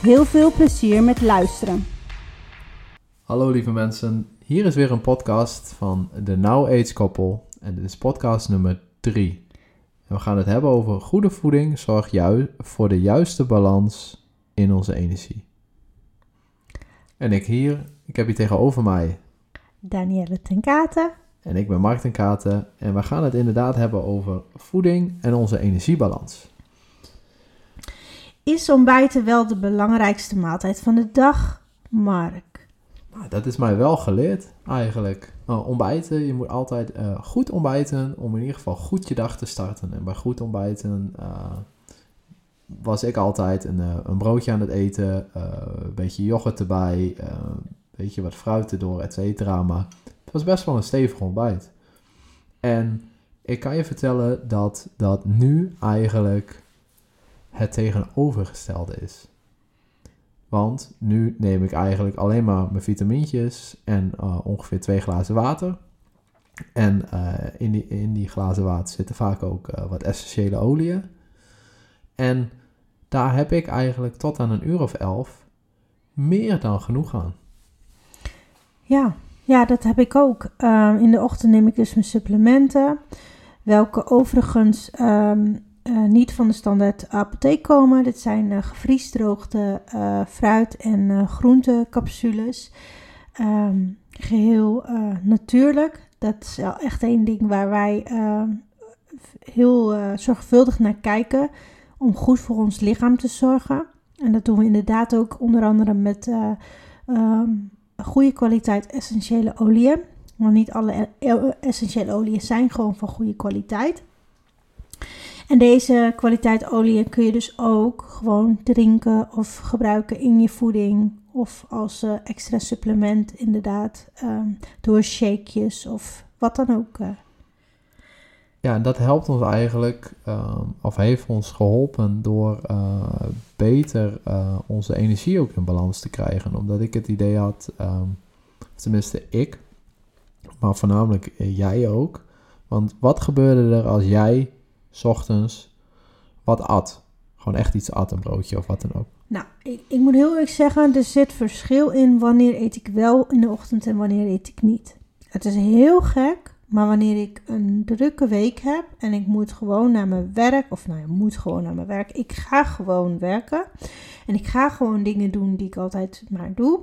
Heel veel plezier met luisteren. Hallo lieve mensen, hier is weer een podcast van de Now Age Koppel en dit is podcast nummer 3. En we gaan het hebben over goede voeding zorgt juist voor de juiste balans in onze energie. En ik hier, ik heb hier tegenover mij Danielle ten Katen. en ik ben Mark ten Katen en we gaan het inderdaad hebben over voeding en onze energiebalans. Is ontbijten wel de belangrijkste maaltijd van de dag, Mark? Nou, dat is mij wel geleerd eigenlijk. Nou, ontbijten, je moet altijd eh, goed ontbijten om in ieder geval goed je dag te starten. En bij goed ontbijten eh, was ik altijd een, eh, een broodje aan het eten, een beetje yoghurt erbij, een beetje wat fruit erdoor, et cetera. Maar het was best wel een stevig ontbijt. En ik kan je vertellen dat dat nu eigenlijk het tegenovergestelde is. Want nu neem ik eigenlijk alleen maar mijn vitamintjes en eh, ongeveer twee glazen water. En eh, in, die, in die glazen water zitten vaak ook eh, wat essentiële oliën. En daar heb ik eigenlijk tot aan een uur of elf meer dan genoeg aan. Ja, ja dat heb ik ook. Ehm, in de ochtend neem ik dus mijn supplementen, welke overigens ehm, eh, niet van de standaard apotheek komen. Dit zijn eh, gevriesdroogde eh, fruit- en groentecapsules. Ehm, geheel eh, natuurlijk. Dat is wel echt een ding waar wij ehm, heel zorgvuldig naar kijken om goed voor ons lichaam te zorgen. En dat doen we inderdaad ook onder andere met eh, ehm, goede kwaliteit essentiële oliën. Want niet alle e- essentiële oliën zijn gewoon van goede kwaliteit. En deze kwaliteit oliën kun je dus ook gewoon drinken of gebruiken in je voeding. Of als eh, extra supplement inderdaad. ehm, door shakejes of wat dan ook. eh. Ja, en dat helpt ons eigenlijk, ehm, of heeft ons geholpen door eh, beter onze energie ook in balans te krijgen. Omdat ik het idee had, ehm, tenminste ik, maar voornamelijk jij ook. Want wat gebeurde er als jij 's wat at? Gewoon echt iets at, een broodje of wat dan ook. Nou, ik, ik moet heel eerlijk zeggen, er zit verschil in wanneer eet ik wel in de ochtend en wanneer eet ik niet. Het is heel gek, maar wanneer ik een drukke week heb en ik moet gewoon naar mijn werk, of nou ja, moet gewoon naar mijn werk, ik ga gewoon werken en ik ga gewoon dingen doen die ik altijd maar doe,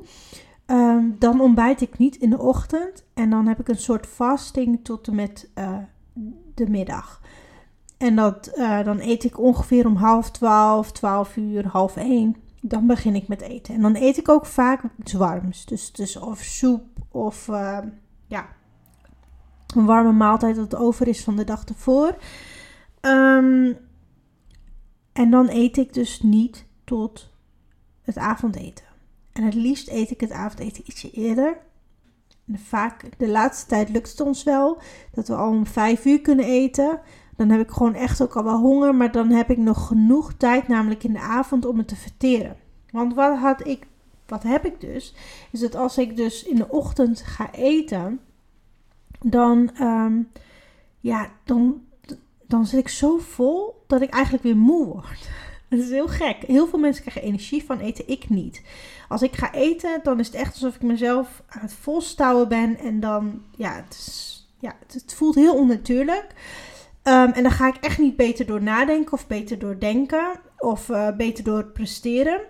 ehm, dan ontbijt ik niet in de ochtend en dan heb ik een soort fasting tot en met eh, de middag. En dat, eh, dan eet ik ongeveer om half twaalf, twaalf uur, half één. Dan begin ik met eten. En dan eet ik ook vaak iets warms. Dus, dus of soep of eh, ja, een warme maaltijd dat over is van de dag ervoor. Ehm, en dan eet ik dus niet tot het avondeten. En het liefst eet ik het avondeten ietsje eerder. En vaak, de laatste tijd lukt het ons wel dat we al om vijf uur kunnen eten. Dan heb ik gewoon echt ook al wel honger, maar dan heb ik nog genoeg tijd, namelijk in de avond, om het te verteren. Want wat had ik, wat heb ik dus, is dat als ik dus in de ochtend ga eten, dan, ehm, ja, dan, dan zit ik zo vol dat ik eigenlijk weer moe word. Dat is heel gek. Heel veel mensen krijgen energie van eten, ik niet. Als ik ga eten, dan is het echt alsof ik mezelf aan het volstouwen ben. En dan, ja, het, ja, het voelt heel onnatuurlijk. Ehm, en dan ga ik echt niet beter door nadenken of beter door denken of eh, beter door presteren.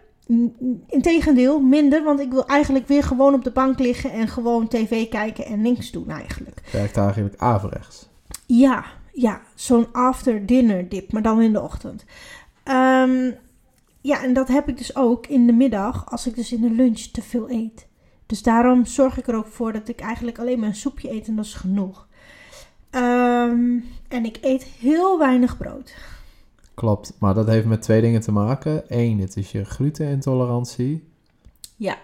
Integendeel, minder, want ik wil eigenlijk weer gewoon op de bank liggen en gewoon tv kijken en niks doen eigenlijk. Werkt eigenlijk averechts. Ja, ja, zo'n after dinner dip, maar dan in de ochtend. Ehm, ja, en dat heb ik dus ook in de middag als ik dus in de lunch te veel eet. Dus daarom zorg ik er ook voor dat ik eigenlijk alleen maar een soepje eet en dat is genoeg. Ehm, en ik eet heel weinig brood. Klopt, maar dat heeft met twee dingen te maken. Eén, het is je glutenintolerantie. Ja.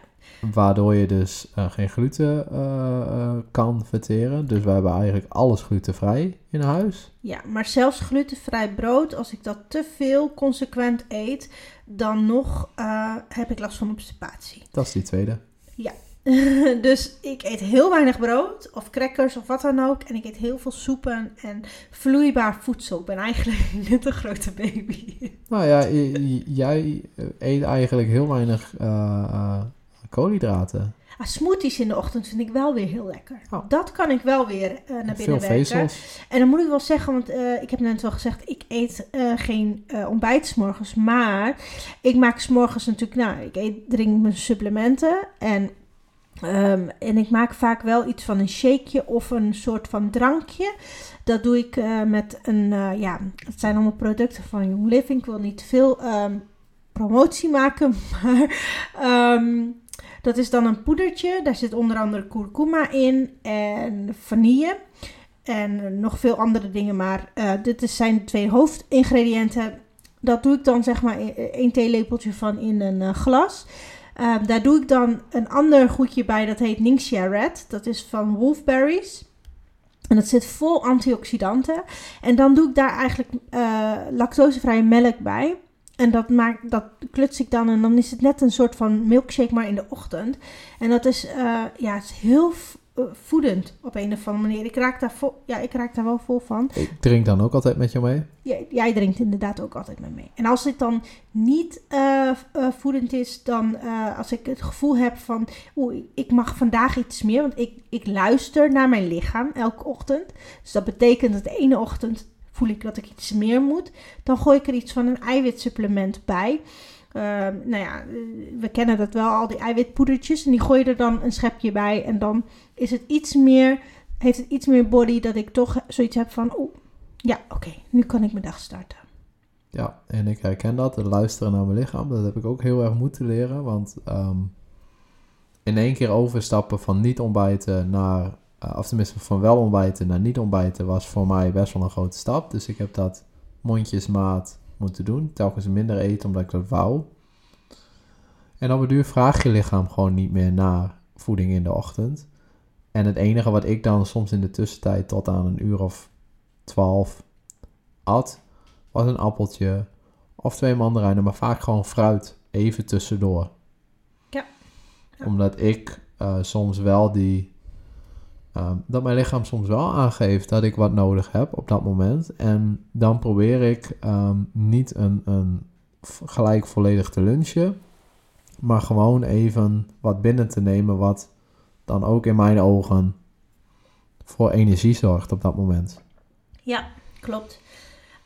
Waardoor je dus eh, geen gluten eh, eh, kan verteren. Dus we hebben eigenlijk alles glutenvrij in huis. Ja, maar zelfs glutenvrij brood, als ik dat te veel consequent eet, dan nog heb ik last van obstipatie. Dat is die tweede. dus ik eet heel weinig brood of crackers of wat dan ook. En ik eet heel veel soepen en vloeibaar voedsel. Ik ben eigenlijk net een grote baby. Nou ja, jij eet eigenlijk heel weinig eh, eh, koolhydraten. Ah, smoothies in de ochtend vind ik wel weer heel lekker. Oh. Dat kan ik wel weer eh, naar binnen Veel werken. vezels. En dan moet ik wel zeggen, want ik heb net wel gezegd, ik eet geen ontbijt 's morgens. Maar ik maak 's morgens natuurlijk, nou, ik eet, drink mijn supplementen. En, ehm, en ik maak vaak wel iets van een shakeje of een soort van drankje. Dat doe ik eh, met een, eh, ja, het zijn allemaal producten van Young Living. Ik wil niet veel ehm, promotie maken, maar ehm, dat is dan een poedertje. Daar zit onder andere kurkuma in en vanille. En nog veel andere dingen, maar eh, dit zijn de twee hoofdingrediënten. Dat doe ik dan zeg maar e- één theelepeltje van in een glas. Eh, daar doe ik dan een ander goedje bij, dat heet Ningxia Red. Dat is van wolfberries. En dat zit vol antioxidanten. En dan doe ik daar eigenlijk eh, lactosevrije melk bij. En dat, maak, dat kluts ik dan en dan is het net een soort van milkshake, maar in de ochtend. En dat is, eh, ja, het is heel eh, voedend op een of andere manier. Ik raak, daar vol, ja, ik raak daar wel vol van. Ik drink dan ook altijd met je mee. Jij, jij drinkt inderdaad ook altijd met mee. En als dit dan niet eh, voedend is, dan eh, als ik het gevoel heb van, oeh, ik mag vandaag iets meer, want ik, ik luister naar mijn lichaam elke ochtend. Dus dat betekent dat de ene ochtend voel ik dat ik iets meer moet. Dan gooi ik er iets van een eiwitsupplement bij. Ehm, nou ja, we kennen dat wel, al die eiwitpoedertjes. En die gooi je er dan een schepje bij. En dan is het iets meer, heeft het iets meer body dat ik toch zoiets heb van, oeh, ja, oké, nu kan ik mijn dag starten. Ja, en ik herken dat, het luisteren naar mijn lichaam. Dat heb ik ook heel erg moeten leren. Want ehm, in één keer overstappen van niet ontbijten naar, eh, of tenminste van wel ontbijten naar niet ontbijten, was voor mij best wel een grote stap. Dus ik heb dat mondjesmaat moeten doen. Telkens minder eten omdat ik dat wou. En op een duur vraag je lichaam gewoon niet meer naar voeding in de ochtend. En het enige wat ik dan soms in de tussentijd tot aan een uur of twaalf at, was een appeltje of twee mandarijnen, maar vaak gewoon fruit even tussendoor. Ja. Ja. Omdat ik eh, soms wel die, ehm, dat mijn lichaam soms wel aangeeft dat ik wat nodig heb op dat moment. En dan probeer ik ehm, niet een, een gelijk volledig te lunchen, maar gewoon even wat binnen te nemen wat dan ook in mijn ogen voor energie zorgt op dat moment. Ja, klopt.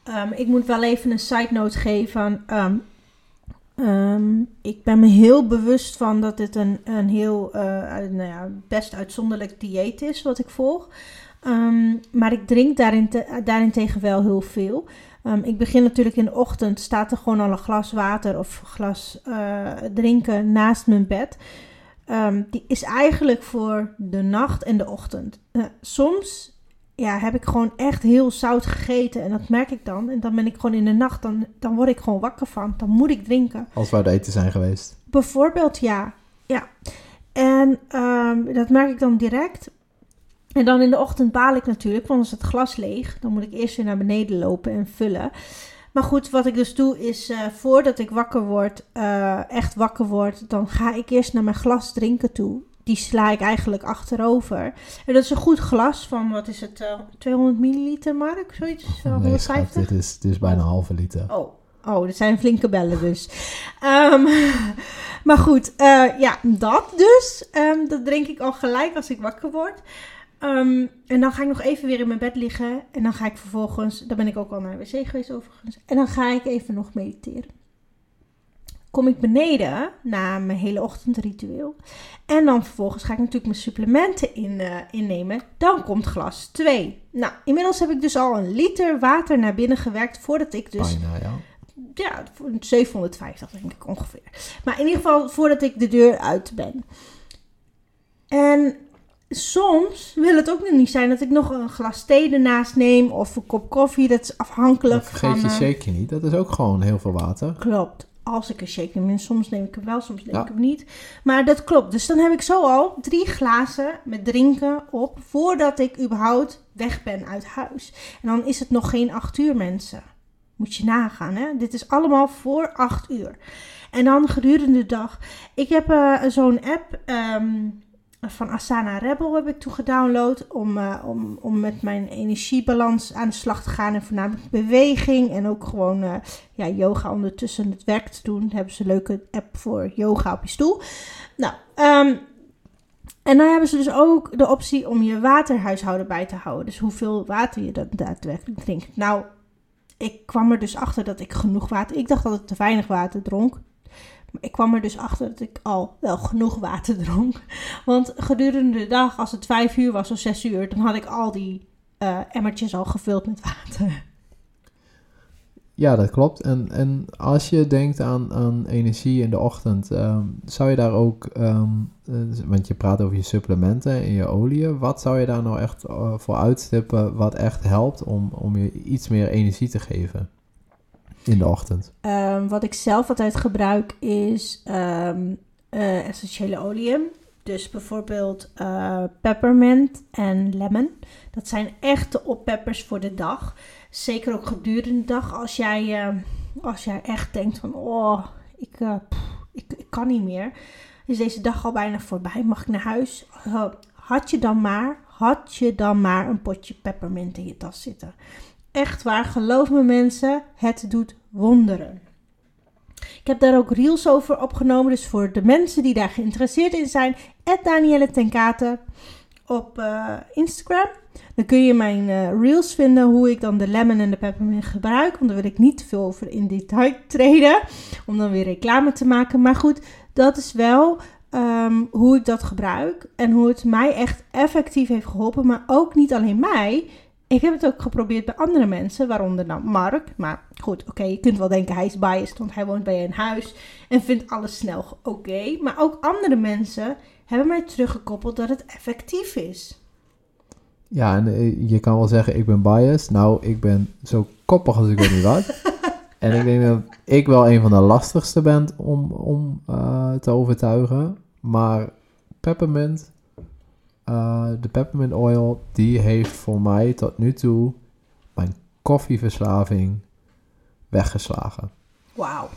Ehm, ik moet wel even een side note geven. Ehm, ehm, ik ben me heel bewust van dat dit een, een heel, eh, nou ja, best uitzonderlijk dieet is wat ik volg. Maar ik drink te, daarentegen wel heel veel. Ik begin natuurlijk in de ochtend, staat er gewoon al een glas water of glas eh, drinken naast mijn bed. Die is eigenlijk voor de nacht en de ochtend. Eh, soms ja, heb ik gewoon echt heel zout gegeten. En dat merk ik dan. En dan ben ik gewoon in de nacht, dan, dan word ik gewoon wakker van. Dan moet ik drinken. Als we uit eten zijn geweest. Bijvoorbeeld, ja. ja. En ehm, dat merk ik dan direct. En dan in de ochtend baal ik natuurlijk, want dan is het glas leeg. Dan moet ik eerst weer naar beneden lopen en vullen. Maar goed, wat ik dus doe is, eh, voordat ik wakker word, eh, echt wakker word, dan ga ik eerst naar mijn glas drinken toe. Die sla ik eigenlijk achterover. En dat is een goed glas van, wat is het, eh, 200 milliliter, Mark? Zoiets? Eh, Nee, schat, 150? dit is, dit is bijna een halve liter. Oh, oh, dat zijn flinke bellen dus. Ehm, maar goed, eh, ja, dat dus. Ehm, dat drink ik al gelijk als ik wakker word. Ehm, en dan ga ik nog even weer in mijn bed liggen. En dan ga ik vervolgens, dan ben ik ook al naar de wc geweest overigens. En dan ga ik even nog mediteren. Kom ik beneden na mijn hele ochtendritueel. En dan vervolgens ga ik natuurlijk mijn supplementen in, eh, innemen. Dan komt glas 2. Nou, inmiddels heb ik dus al een liter water naar binnen gewerkt voordat ik dus Bijna, ja. ja, voor 750 denk ik ongeveer. Maar in ieder geval voordat ik de deur uit ben. En soms wil het ook nog niet zijn dat ik nog een glas thee ernaast neem of een kop koffie. Dat is afhankelijk Dat vergeet van... je eh, zeker niet. Dat is ook gewoon heel veel water. Klopt. Als ik een shake neem. En soms neem ik hem wel, soms neem Ja. ik hem niet. Maar dat klopt. Dus dan heb ik zo al drie glazen met drinken op. Voordat ik überhaupt weg ben uit huis. En dan is het nog geen acht uur, mensen. Moet je nagaan, hè? Dit is allemaal voor acht uur. En dan gedurende de dag. Ik heb eh, zo'n app ehm, van Asana Rebel heb ik toen gedownload. Om, eh, om, om met mijn energiebalans aan de slag te gaan. En voornamelijk beweging. En ook gewoon eh, ja, yoga ondertussen het werk te doen. Hebben ze een leuke app voor yoga op je stoel. Nou, ehm, en dan hebben ze dus ook de optie om je waterhuishouden bij te houden. Dus hoeveel water je dan daadwerkelijk drinkt. Nou, ik kwam er dus achter dat ik genoeg water... Ik dacht dat ik te weinig water dronk. Ik kwam er dus achter dat ik al wel genoeg water dronk. Want gedurende de dag, als het vijf uur was of zes uur... dan had ik al die eh, emmertjes al gevuld met water. Ja, dat klopt. En, en als je denkt aan, aan energie in de ochtend, ehm, zou je daar ook, ehm, eh, want je praat over je supplementen en je oliën, wat zou je daar nou echt eh, voor uitstippen wat echt helpt om, om je iets meer energie te geven in de ochtend? Ehm, wat ik zelf altijd gebruik is ehm, eh, essentiële oliën. Dus bijvoorbeeld eh, peppermint en lemon. Dat zijn echte oppeppers voor de dag. Zeker ook gedurende de dag. Als jij, eh, als jij echt denkt van... Oh, ik, ik, ik kan niet meer. Is deze dag al bijna voorbij? Mag ik naar huis? Had je dan maar... Had je dan maar een potje peppermint in je tas zitten. Echt waar, geloof me mensen, het doet wonderen. Ik heb daar ook reels over opgenomen, dus voor de mensen die daar geïnteresseerd in zijn, Tenkate op eh, Instagram. Dan kun je mijn eh, reels vinden hoe ik dan de lemon en de peppermint gebruik, want daar wil ik niet te veel over in detail treden, om dan weer reclame te maken. Maar goed, dat is wel ehm, hoe ik dat gebruik en hoe het mij echt effectief heeft geholpen, maar ook niet alleen mij. Ik heb het ook geprobeerd bij andere mensen, waaronder dan Mark. Maar goed, oké, je kunt wel denken hij is biased, want hij woont bij je in huis en vindt alles snel oké. Maar ook andere mensen hebben mij teruggekoppeld dat het effectief is. Ja, en eh, je kan wel zeggen, ik ben biased. Nou, ik ben zo koppig als ik weet niet wat. en ik denk dat ik wel een van de lastigste ben om, om eh, te overtuigen. Maar peppermint, eh, de peppermint oil, die heeft voor mij tot nu toe mijn koffieverslaving weggeslagen. Wauw.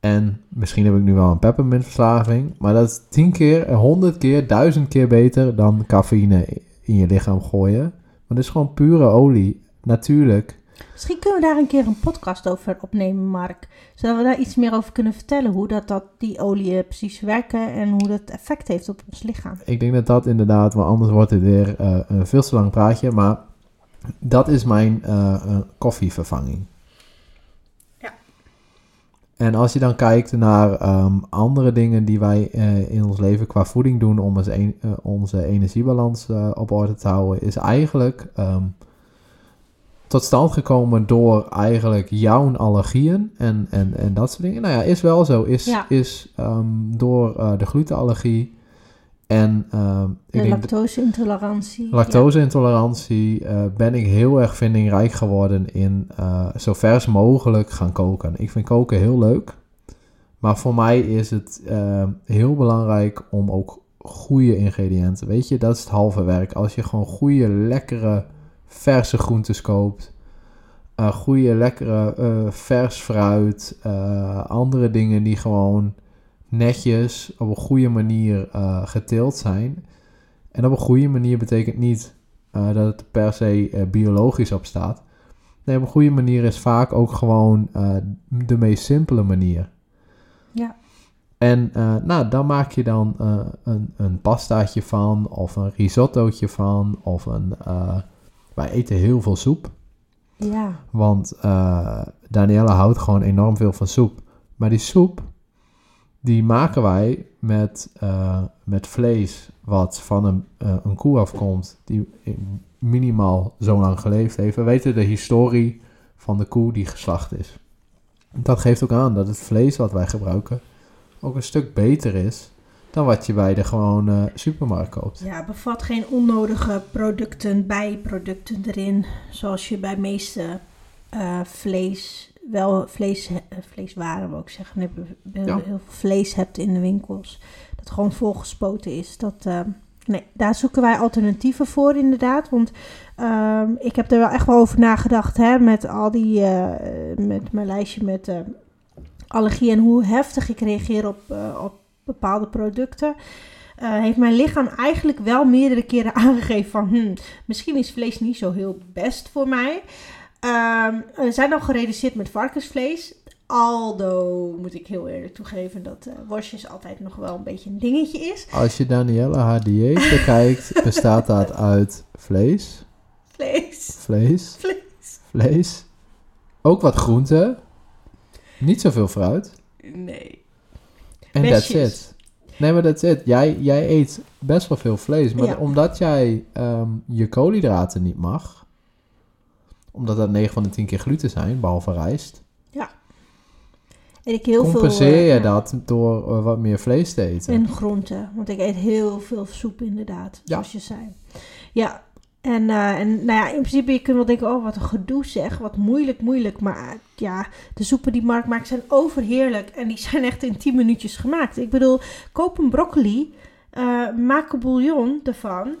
En misschien heb ik nu wel een peppermintverslaving, maar dat is tien keer, honderd keer, duizend keer beter dan cafeïne in je lichaam gooien. Want het is gewoon pure olie, natuurlijk. Misschien kunnen we daar een keer een podcast over opnemen, Mark. Zodat we daar iets meer over kunnen vertellen. Hoe dat, dat die oliën precies werken en hoe dat effect heeft op ons lichaam. Ik denk dat dat inderdaad, want anders wordt het weer eh, een veel te lang praatje, maar dat is mijn eh, eh, koffievervanging. Ja. En als je dan kijkt naar ehm, andere dingen die wij eh, in ons leven qua voeding doen om eh, onze energiebalans eh, op orde te houden, is eigenlijk ehm, tot stand gekomen door eigenlijk jouw allergieën en, en, en dat soort dingen. Nou ja, is wel zo. Is, Ja. is ehm, door eh, de glutenallergie en ehm, ik De lactose-intolerantie. lactose-intolerantie eh, ben ik heel erg vindingrijk geworden in eh, zo vers mogelijk gaan koken. Ik vind koken heel leuk. Maar voor mij is het eh, heel belangrijk om ook goede ingrediënten. Weet je, dat is het halve werk. Als je gewoon goede, lekkere, verse groentes koopt. eh goede, lekkere, eh, vers fruit. eh, andere dingen die gewoon netjes op een goede manier geteeld zijn. En op een goede manier betekent niet dat het per se biologisch op staat. Nee, op een goede manier is vaak ook gewoon de meest simpele manier. Ja. En eh, nou, dan maak je dan een, een pastaatje van, of een risottootje van, of een... wij eten heel veel soep, Ja. want eh Danielle houdt gewoon enorm veel van soep. Maar die soep, die maken wij met, eh, met vlees wat van een, eh, een koe afkomt die minimaal zo lang geleefd heeft. We weten de historie van de koe die geslacht is. Dat geeft ook aan dat het vlees wat wij gebruiken ook een stuk beter is dan wat je bij de gewone supermarkt koopt. Ja, bevat geen onnodige producten, bijproducten erin. Zoals je bij meeste eh, vlees, wel vlees, uh, vleeswaren wil ik zeggen. Nee, heel, Ja. veel vlees hebt in de winkels. Dat gewoon volgespoten is. Dat, eh, nee, daar zoeken wij alternatieven voor inderdaad. Want ehm, ik heb er wel echt wel over nagedacht. Hè, met al die, eh, met mijn lijstje met eh, allergie en hoe heftig ik reageer op, eh, op bepaalde producten. eh, heeft mijn lichaam eigenlijk wel meerdere keren aangegeven van... Hmm, misschien is vlees niet zo heel best voor mij. Ehm, we zijn al gereduceerd met varkensvlees. Aldo moet ik heel eerlijk toegeven dat eh worstjes altijd nog wel een beetje een dingetje is. Als je Danielle haar dieet bekijkt, bestaat dat uit vlees, Vlees. vlees, Vlees. vlees, ook wat groenten, niet zoveel fruit Nee. En that's it. Nee, maar that's it. Jij, jij eet best wel veel vlees, maar Ja. omdat jij ehm, je koolhydraten niet mag, omdat dat 9 van de 10 keer gluten zijn, behalve rijst, Eet ik heel compenseer veel... eh, je ja. dat door eh, wat meer vlees te eten. En groenten, want ik eet heel veel soep inderdaad, Ja. zoals je zei. Ja, en, eh, en nou ja, in principe je kunt wel denken, oh wat een gedoe zeg, wat moeilijk, moeilijk. Maar eh, ja, de soepen die Mark maakt zijn overheerlijk en die zijn echt in 10 minuutjes gemaakt. Ik bedoel, koop een broccoli, eh, maak een bouillon ervan,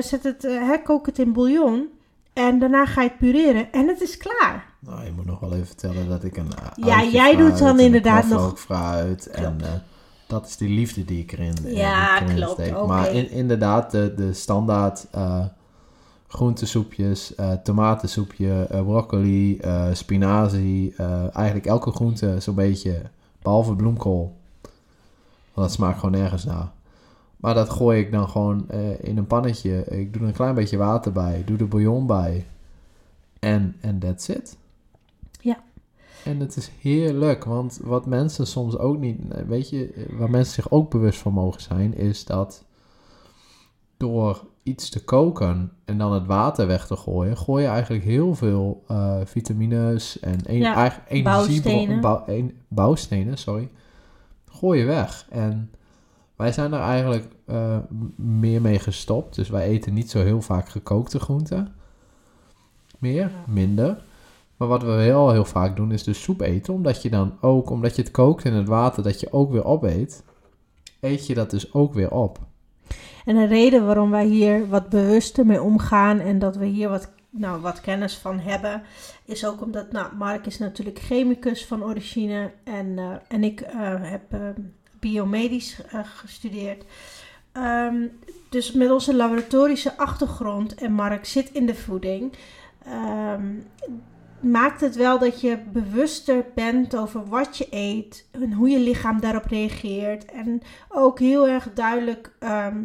zet het, hè, kook het in bouillon en daarna ga je het pureren en het is klaar. Nou, je moet nog wel even vertellen dat ik een Ja, jij doet fruit dan en inderdaad nog- knoflookfruit en Klopt. eh, dat is die liefde die ik erin, Ja, erin klopt, steek. Maar in, inderdaad, de, de standaard groentesoepjes, eh, tomatensoepje, eh, broccoli, eh, spinazie, eigenlijk elke groente zo'n beetje, behalve bloemkool. Want dat smaakt gewoon nergens naar. Maar dat gooi ik dan gewoon in een pannetje. Ik doe er een klein beetje water bij, doe er bouillon bij. En en that's it. Ja. En het is heerlijk, want wat mensen soms ook niet, weet je, waar mensen zich ook bewust van mogen zijn, is dat door iets te koken en dan het water weg te gooien, gooi je eigenlijk heel veel eh, vitamines en een, Ja, eigenlijk energiebron- bouwstenen. bouw- een- bouwstenen, sorry, gooi je weg. En wij zijn er eigenlijk eh, meer mee gestopt, dus wij eten niet zo heel vaak gekookte groenten. Meer, Ja. minder. Maar wat we wel heel vaak doen is dus soep eten, omdat je dan ook, omdat je het kookt in het water, dat je ook weer opeet, eet je dat dus ook weer op. En de reden waarom wij hier wat bewuster mee omgaan en dat we hier wat, nou, wat kennis van hebben, is ook omdat, nou, Mark is natuurlijk chemicus van origine en, eh, en ik eh, heb eh, biomedisch eh, gestudeerd. Ehm, dus met onze laboratorische achtergrond en Mark zit in de voeding, ehm, maakt het wel dat je bewuster bent over wat je eet en hoe je lichaam daarop reageert. En ook heel erg duidelijk ehm,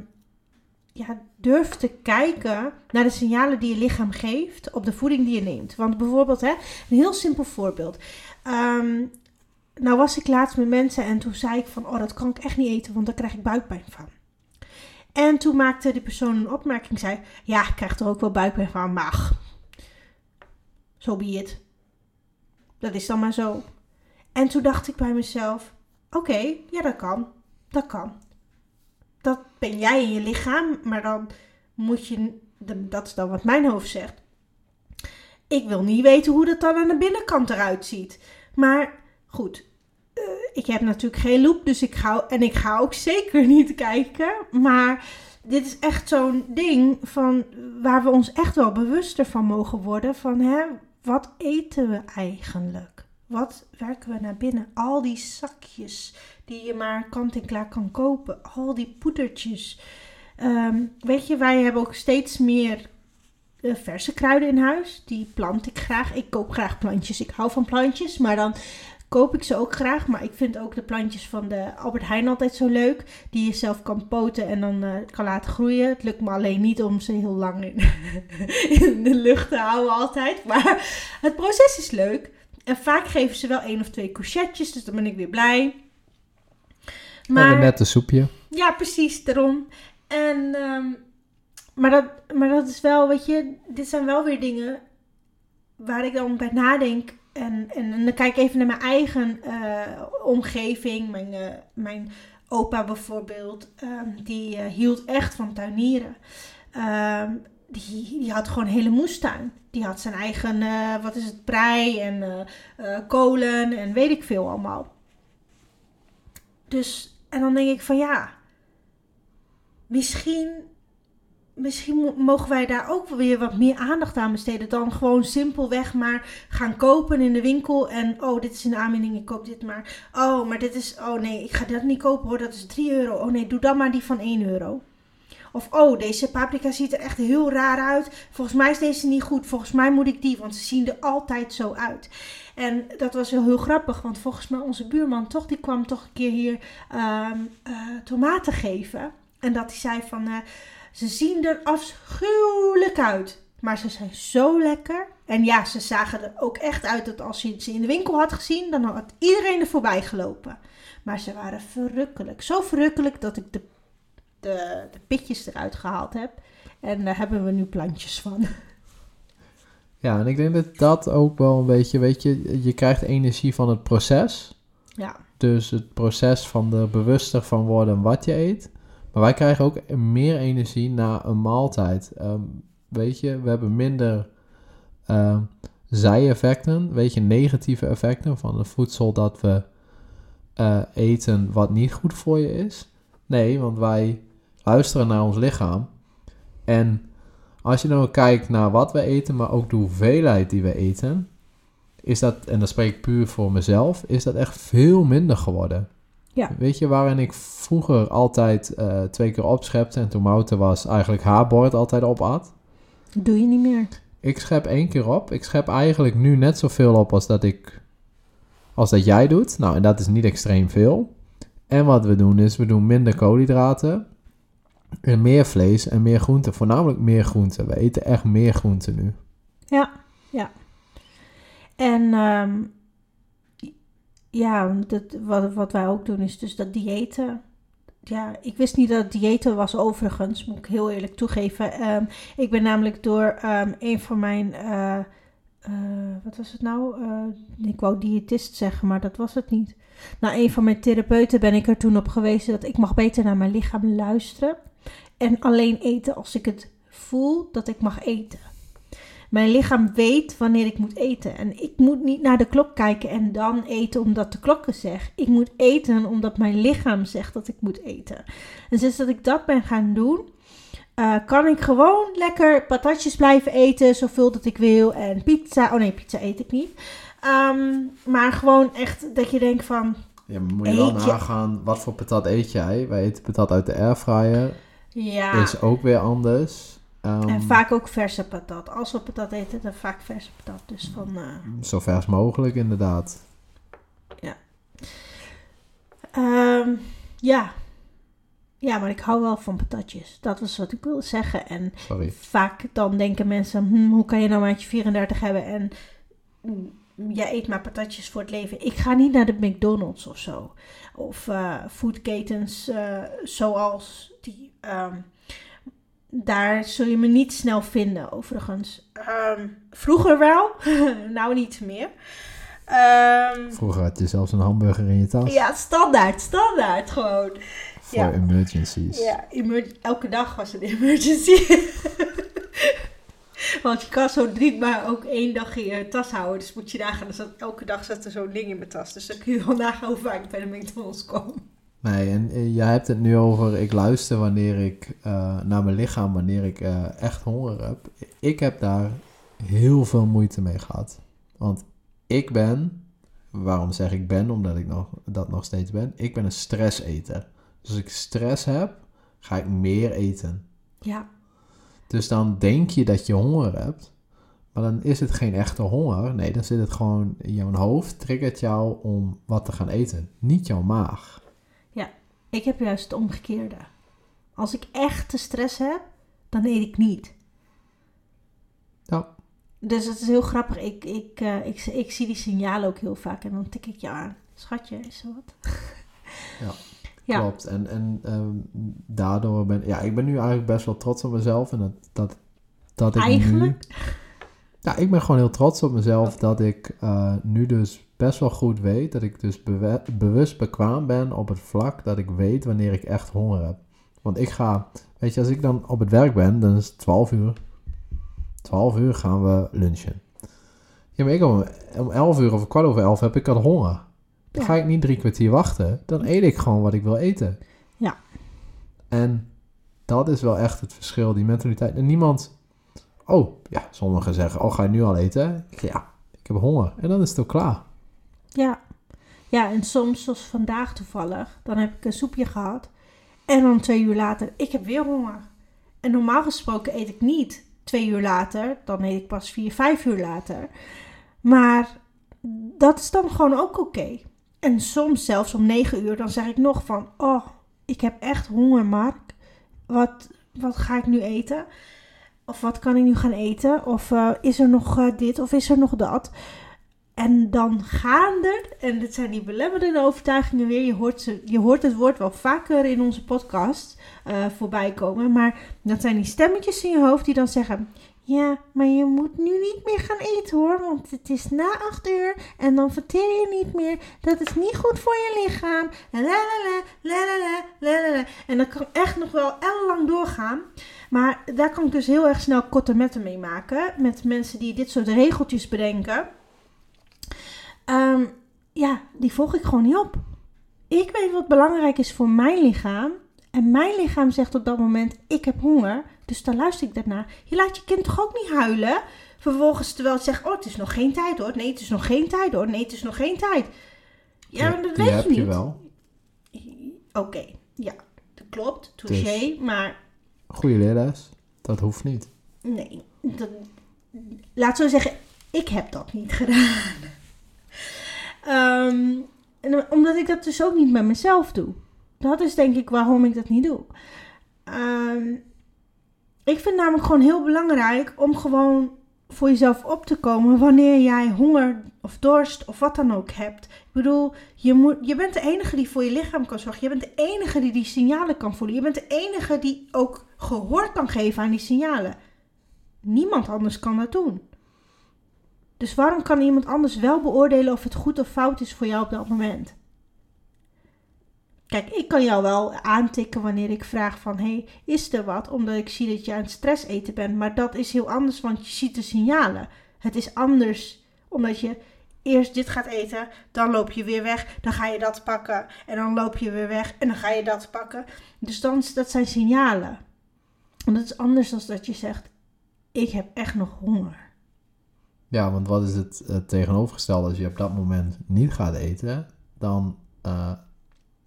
ja, durf te kijken naar de signalen die je lichaam geeft op de voeding die je neemt. Want bijvoorbeeld, hè, een heel simpel voorbeeld. Ehm, nou was ik laatst met mensen en toen zei ik van, oh dat kan ik echt niet eten, want daar krijg ik buikpijn van. En toen maakte die persoon een opmerking, zei, ja, ik krijg er ook wel buikpijn van, maar zo be it. Dat is dan maar zo. En toen dacht ik bij mezelf, oké, ja dat kan, dat kan dat ben jij in je lichaam, maar dan moet je, dat is dan wat mijn hoofd zegt. Ik wil niet weten hoe dat dan aan de binnenkant eruit ziet. Maar goed, eh, ik heb natuurlijk geen loop, dus ik ga, en ik ga ook zeker niet kijken. Maar dit is echt zo'n ding van waar we ons echt wel bewuster van mogen worden. Van hè, wat eten we eigenlijk? Wat werken we naar binnen? Al die zakjes die je maar kant-en-klaar kan kopen. Al die poedertjes. Ehm, weet je, wij hebben ook steeds meer eh, verse kruiden in huis. Die plant ik graag. Ik koop graag plantjes. Ik hou van plantjes, maar dan koop ik ze ook graag. Maar ik vind ook de plantjes van de Albert Heijn altijd zo leuk. Die je zelf kan poten en dan eh, kan laten groeien. Het lukt me alleen niet om ze heel lang in, in de lucht te houden altijd. Maar het proces is leuk. En vaak geven ze wel één of twee courgettes, dus dan ben ik weer blij. Maar... een nette soepje. Ja, precies, daarom. En, ehm, maar, dat, maar dat is wel, weet je, dit zijn wel weer dingen waar ik dan bij nadenk. En, en, en dan kijk ik even naar mijn eigen eh, omgeving, mijn, eh, mijn opa bijvoorbeeld, ehm, die eh, hield echt van tuinieren. Ehm, die, die had gewoon een hele moestuin. Die had zijn eigen, eh, wat is het, prei en eh, eh, kolen en weet ik veel allemaal. Dus, en dan denk ik van ja, misschien, misschien mo- mogen wij daar ook weer wat meer aandacht aan besteden. Dan gewoon simpelweg maar gaan kopen in de winkel. En oh, dit is een aanbieding, ik koop dit maar. Oh, maar dit is, oh nee, ik ga dat niet kopen hoor, dat is 3 euro. Oh nee, doe dan maar die van 1 euro. Of oh, deze paprika ziet er echt heel raar uit. Volgens mij is deze niet goed. Volgens mij moet ik die, want ze zien er altijd zo uit. En dat was wel heel grappig, want volgens mij onze buurman toch, die kwam toch een keer hier ehm, eh, tomaten geven. En dat hij zei van, eh, ze zien er afschuwelijk uit. Maar ze zijn zo lekker. En ja, ze zagen er ook echt uit dat als je ze in de winkel had gezien, dan had iedereen er voorbij gelopen. Maar ze waren verrukkelijk. Zo verrukkelijk dat ik de, de, de pitjes eruit gehaald heb. En daar hebben we nu plantjes van. Ja, en ik denk dat dat ook wel een beetje, weet je, je krijgt energie van het proces. Ja, Dus het proces van er bewuster van worden wat je eet. Maar wij krijgen ook meer energie na een maaltijd. Ehm, weet je, we hebben minder ehm, zijeffecten, weet je, negatieve effecten van het voedsel dat we eh, eten wat niet goed voor je is. Nee, want wij luisteren naar ons lichaam. En als je nou kijkt naar wat we eten, maar ook de hoeveelheid die we eten, is dat, en dat spreek ik puur voor mezelf, is dat echt veel minder geworden. Ja. Weet je, waarin ik vroeger altijd eh, twee keer opschepte en toen Mouten was, eigenlijk haar bord altijd opat. doe je niet meer. Ik schep één keer op. Ik schep eigenlijk nu net zoveel op als dat ik, als dat jij doet. Nou, en dat is niet extreem veel. En wat we doen is, we doen minder koolhydraten. En meer vlees en meer groenten. Voornamelijk meer groenten. We eten echt meer groenten nu. Ja, ja. En ehm, ja, dat, wat, wat wij ook doen is dus dat diëten. Ja, ik wist niet dat het diëten was overigens, moet ik heel eerlijk toegeven. Ehm, ik ben namelijk door ehm, een van mijn, eh, eh, wat was het nou? Eh, ik wou diëtist zeggen, maar dat was het niet. Nou, een van mijn therapeuten ben ik er toen op gewezen dat ik mag beter naar mijn lichaam luisteren. En alleen eten als ik het voel dat ik mag eten. Mijn lichaam weet wanneer ik moet eten. En ik moet niet naar de klok kijken en dan eten omdat de klok het zegt. Ik moet eten omdat mijn lichaam zegt dat ik moet eten. En sinds dat ik dat ben gaan doen, eh, kan ik gewoon lekker patatjes blijven eten, zoveel dat ik wil. En pizza. Oh nee, pizza eet ik niet. Ehm, maar gewoon echt dat je denkt van. Ja, maar moet je wel nagaan, wat voor patat eet jij? Wij eten patat uit de airfryer. Ja. Is ook weer anders. Ehm, En vaak ook verse patat. Als we patat eten, dan vaak verse patat. Dus van. eh, Zo vers mogelijk, inderdaad. Ehm, ja. Ja, maar ik hou wel van patatjes. Dat was wat ik wilde zeggen. En Sorry. vaak dan denken mensen, hm, hoe kan je nou maatje 34 hebben en mm, jij eet maar patatjes voor het leven. Ik ga niet naar de McDonald's of zo. Of eh foodketens eh, zoals die. Ehm, daar zul je me niet snel vinden, overigens. Ehm, vroeger wel, nou niet meer. Ehm, Vroeger had je zelfs een hamburger in je tas. ja, standaard, standaard gewoon. Voor ja. emergencies. Ja, emer- elke dag was een emergency. Want je kan zo'n drie maar ook één dag in je tas houden. Dus moet je nagaan, dus elke dag zit er zo'n ding in mijn tas. Dus dan kun je wel nagaan hoe vaak ik bij de McDonald's kom. Nee, en eh, jij hebt het nu over, ik luister wanneer ik eh, naar mijn lichaam, wanneer ik eh, echt honger heb. Ik heb daar heel veel moeite mee gehad. Want ik ben, waarom zeg ik ben, omdat ik nog, dat nog steeds ben, ik ben een stresseter. Dus als ik stress heb, ga ik meer eten. Ja, Dus dan denk je dat je honger hebt, maar dan is het geen echte honger. Nee, dan zit het gewoon in jouw hoofd, triggert jou om wat te gaan eten, niet jouw maag. Ik heb juist het omgekeerde. Als ik echt de stress heb, dan eet ik niet. Ja. Dus het is heel grappig. Ik, ik, eh, ik, ik zie die signalen ook heel vaak en dan tik ik je aan. Schatje, is er wat? Ja, Ja. Klopt. En, en ehm, daardoor ben ja, ik ben nu eigenlijk best wel trots op mezelf. En dat, dat, dat ik nu... Eigenlijk? Ja, ik ben gewoon heel trots op mezelf dat ik eh, nu dus best wel goed weet dat ik dus bewe- bewust bekwaam ben op het vlak dat ik weet wanneer ik echt honger heb. Want ik ga, weet je, als ik dan op het werk ben, dan is het 12 uur. 12 uur gaan we lunchen. Ja, maar ik om, om 11 uur of kwart over 11 heb ik al honger. Dan Ja. ga ik niet drie kwartier wachten. Dan eet ik gewoon wat ik wil eten. Ja. En dat is wel echt het verschil, die mentaliteit. En niemand, oh ja, sommigen zeggen, oh ga je nu al eten? Ik, ja, ik heb honger. En dan is het ook klaar. Ja. Ja, en soms, zoals vandaag toevallig, dan heb ik een soepje gehad. En dan twee uur later, ik heb weer honger. En normaal gesproken eet ik niet twee uur later. Dan eet ik pas vier, vijf uur later. Maar dat is dan gewoon ook oké. En soms zelfs om negen uur, dan zeg ik nog van... Oh, ik heb echt honger, Mark. Wat, wat ga ik nu eten? Of wat kan ik nu gaan eten? Of eh, is er nog eh, dit of is er nog dat? En dan gaan er, en dit zijn die belemmerende overtuigingen weer. Je hoort, ze, je hoort het woord wel vaker in onze podcast eh, voorbij komen. Maar dat zijn die stemmetjes in je hoofd die dan zeggen... Ja, maar je moet nu niet meer gaan eten hoor, want het is na acht uur en dan verteer je niet meer. Dat is niet goed voor je lichaam. En dat kan echt nog wel ellenlang doorgaan. Maar daar kan ik dus heel erg snel korte metten mee maken. Met mensen die dit soort regeltjes bedenken. Ehm, ja, die volg ik gewoon niet op. Ik weet wat belangrijk is voor mijn lichaam. En mijn lichaam zegt op dat moment: Ik heb honger. Dus dan luister ik daarnaar. Je laat je kind toch ook niet huilen? Vervolgens terwijl het zegt: Oh, het is nog geen tijd hoor. Nee, het is nog geen tijd hoor. Nee, het is nog geen tijd. Ja, maar dat die weet heb je niet. je wel. Oké, ja, dat klopt. Touché. Dus- Maar Goede leerles. Dat hoeft niet. Nee, dat, laat zo zeggen, ik heb dat niet gedaan. Ehm, en omdat ik dat dus ook niet met mezelf doe. Dat is denk ik waarom ik dat niet doe. Ehm, ik vind namelijk gewoon heel belangrijk om gewoon voor jezelf op te komen wanneer jij honger of dorst of wat dan ook hebt. Ik bedoel, je, moet, je bent de enige die voor je lichaam kan zorgen. Je bent de enige die die signalen kan voelen. Je bent de enige die ook gehoor kan geven aan die signalen. Niemand anders kan dat doen. Dus waarom kan iemand anders wel beoordelen of het goed of fout is voor jou op dat moment? Kijk, ik kan jou wel aantikken wanneer ik vraag van... hey, is er wat? Omdat ik zie dat je aan het stress eten bent. Maar dat is heel anders, want je ziet de signalen. Het is anders omdat je eerst dit gaat eten, dan loop je weer weg, dan ga je dat pakken en dan loop je weer weg en dan ga je dat pakken. Dus dan, dat zijn signalen. En dat is anders dan dat je zegt, ik heb echt nog honger. Ja, want wat is het eh, tegenovergestelde als je op dat moment niet gaat eten? Dan, eh,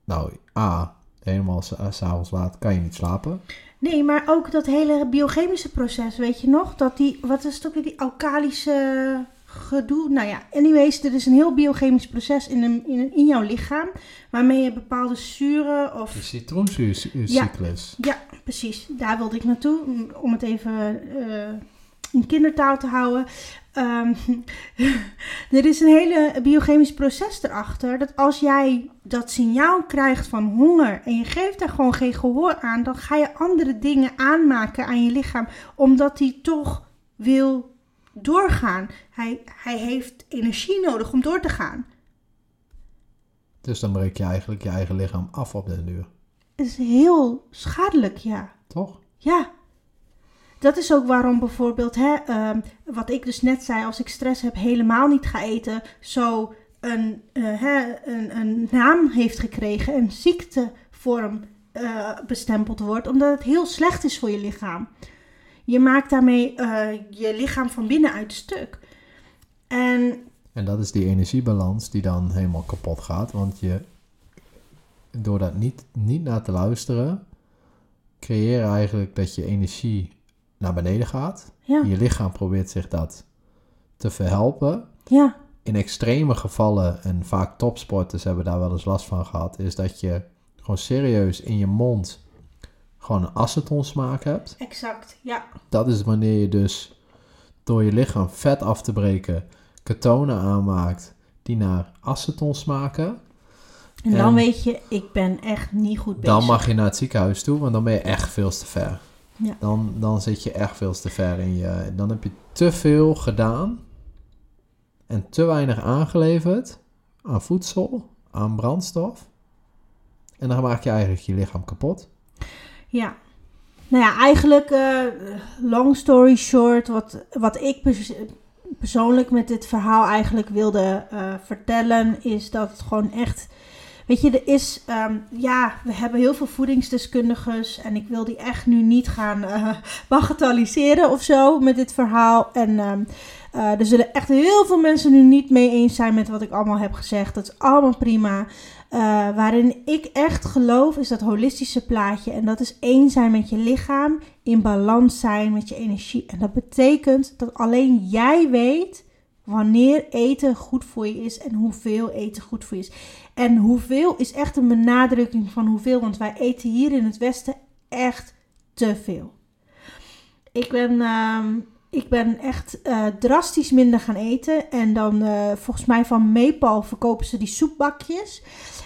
nou, A, helemaal eh, s'avonds laat kan je niet slapen. Nee, maar ook dat hele biochemische proces, weet je nog? Dat die, wat is het ook weer, die alkalische gedoe? Nou ja, anyways, er is een heel biochemisch proces in, een, in, een- in jouw lichaam, waarmee je bepaalde zuren of De citroenzuurcyclus. Ja, precies. Daar wilde ik naartoe. Om het even in kindertaal te houden. Ehm, er is een hele biochemisch proces erachter. Dat als jij dat signaal krijgt van honger en je geeft daar gewoon geen gehoor aan, dan ga je andere dingen aanmaken aan je lichaam. Omdat die toch wil doorgaan. Hij, hij heeft energie nodig om door te gaan. Dus dan breek je eigenlijk je eigen lichaam af op den duur. Het is heel schadelijk, ja. Toch? Ja. Dat is ook waarom bijvoorbeeld, hè, ehm, wat ik dus net zei, als ik stress heb, helemaal niet ga eten, zo een, eh, hè, een, een naam heeft gekregen, een ziektevorm eh, bestempeld wordt, omdat het heel slecht is voor je lichaam. Je maakt daarmee eh, je lichaam van binnenuit stuk. En En dat is die energiebalans die dan helemaal kapot gaat. Want je, door dat niet, niet naar te luisteren, creëer eigenlijk dat je energie naar beneden gaat. ja, Je lichaam probeert zich dat te verhelpen. ja, In extreme gevallen, en vaak topsporters hebben daar wel eens last van gehad, is dat je gewoon serieus in je mond gewoon een acetonsmaak hebt. exact, ja. Dat is wanneer je dus door je lichaam vet af te breken ketonen aanmaakt die naar aceton smaken. En dan En- weet je, ik ben echt niet goed bezig. Dan mag je naar het ziekenhuis toe, want dan ben je echt veel te ver. Ja. Dan, dan zit je echt veel te ver in je. Dan heb je te veel gedaan. en te weinig aangeleverd aan voedsel, aan brandstof. En dan maak je eigenlijk je lichaam kapot. Ja. Nou ja, eigenlijk, eh, long story short, wat, wat ik pers- persoonlijk met dit verhaal eigenlijk wilde eh, vertellen, is dat het gewoon echt. Weet je, er is, ehm, ja, we hebben heel veel voedingsdeskundigen en ik wil die echt nu niet gaan eh bagatelliseren of zo met dit verhaal. En ehm, eh, er zullen echt heel veel mensen nu niet mee eens zijn met wat ik allemaal heb gezegd. Dat is allemaal prima. Eh, waarin ik echt geloof is dat holistische plaatje. En dat is één zijn met je lichaam, in balans zijn met je energie. En dat betekent dat alleen jij weet wanneer eten goed voor je is en hoeveel eten goed voor je is. En hoeveel is echt een benadrukking van hoeveel, want wij eten hier in het Westen echt te veel. Ik ben, ehm, ik ben echt eh, drastisch minder gaan eten. En dan, eh, volgens mij van Meepal verkopen ze die soepbakjes.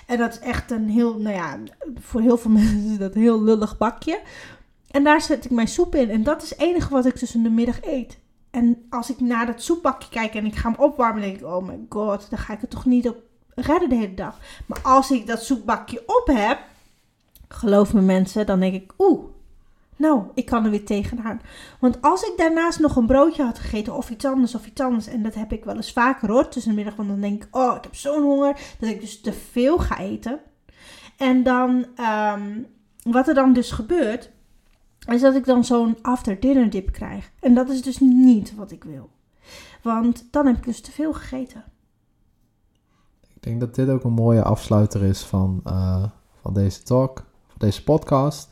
En dat is echt een heel, nou ja, voor heel veel mensen is dat een heel lullig bakje. En daar zet ik mijn soep in. En dat is het enige wat ik tussen de middag eet. En als ik naar dat soepbakje kijk en ik ga hem opwarmen, denk ik, oh my god, dan ga ik het toch niet op redden de hele dag. Maar als ik dat soepbakje op heb, geloof me mensen, dan denk ik, oeh, nou, ik kan er weer tegenaan. Want als ik daarnaast nog een broodje had gegeten of iets anders of iets anders, en dat heb ik wel eens vaker hoor, tussen de middag, want dan denk ik, oh, ik heb zo'n honger, dat ik dus te veel ga eten. En dan, ehm, wat er dan dus gebeurt, is dat ik dan zo'n after dinner dip krijg. En dat is dus niet wat ik wil. Want dan heb ik dus te veel gegeten. Ik denk dat dit ook een mooie afsluiter is van, eh, van deze talk, van deze podcast.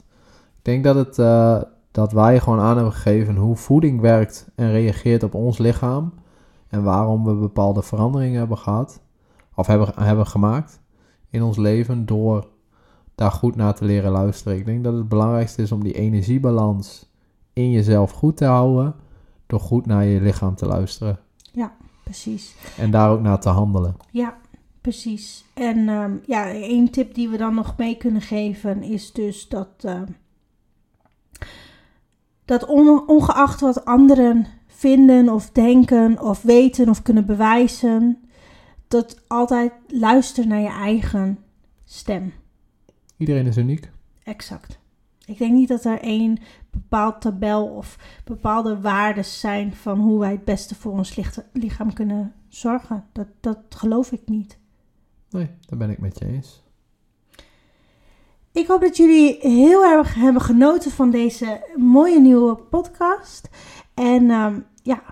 Ik denk dat, het, eh, dat wij gewoon aan hebben gegeven hoe voeding werkt en reageert op ons lichaam. En waarom we bepaalde veranderingen hebben gehad, of hebben, hebben gemaakt in ons leven door daar goed naar te leren luisteren. Ik denk dat het belangrijkste is om die energiebalans in jezelf goed te houden door goed naar je lichaam te luisteren. Precies. En daar ook naar te handelen. Ja, precies. En ehm, ja, één tip die we dan nog mee kunnen geven is dus dat, ehm, dat on- ongeacht wat anderen vinden of denken of weten of kunnen bewijzen, dat altijd luister naar je eigen stem. Iedereen is uniek. Exact. Ik denk niet dat er één bepaald tabel of bepaalde waarden zijn van hoe wij het beste voor ons lichaam kunnen zorgen. Dat, dat geloof ik niet. Nee, daar ben ik met je eens. Ik hoop dat jullie heel erg hebben genoten van deze mooie nieuwe podcast. En ehm, ja.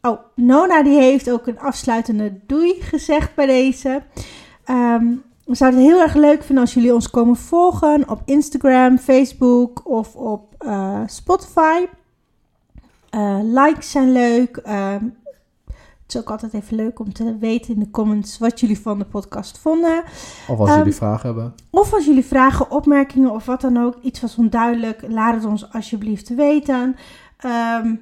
Oh, Nona die heeft ook een afsluitende doei gezegd bij deze. Ehm, we zouden het heel erg leuk vinden als jullie ons komen volgen op Instagram, Facebook of op eh, Spotify. Eh, likes zijn leuk. Ehm, het is ook altijd even leuk om te weten in de comments wat jullie van de podcast vonden. Of als Ehm, jullie vragen hebben. Of als jullie vragen, opmerkingen of wat dan ook, iets was onduidelijk, laat het ons alsjeblieft weten. Ehm,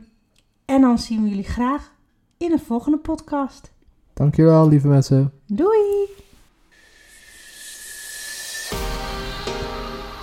en dan zien we jullie graag in een volgende podcast. Dankjewel, lieve mensen. Doei!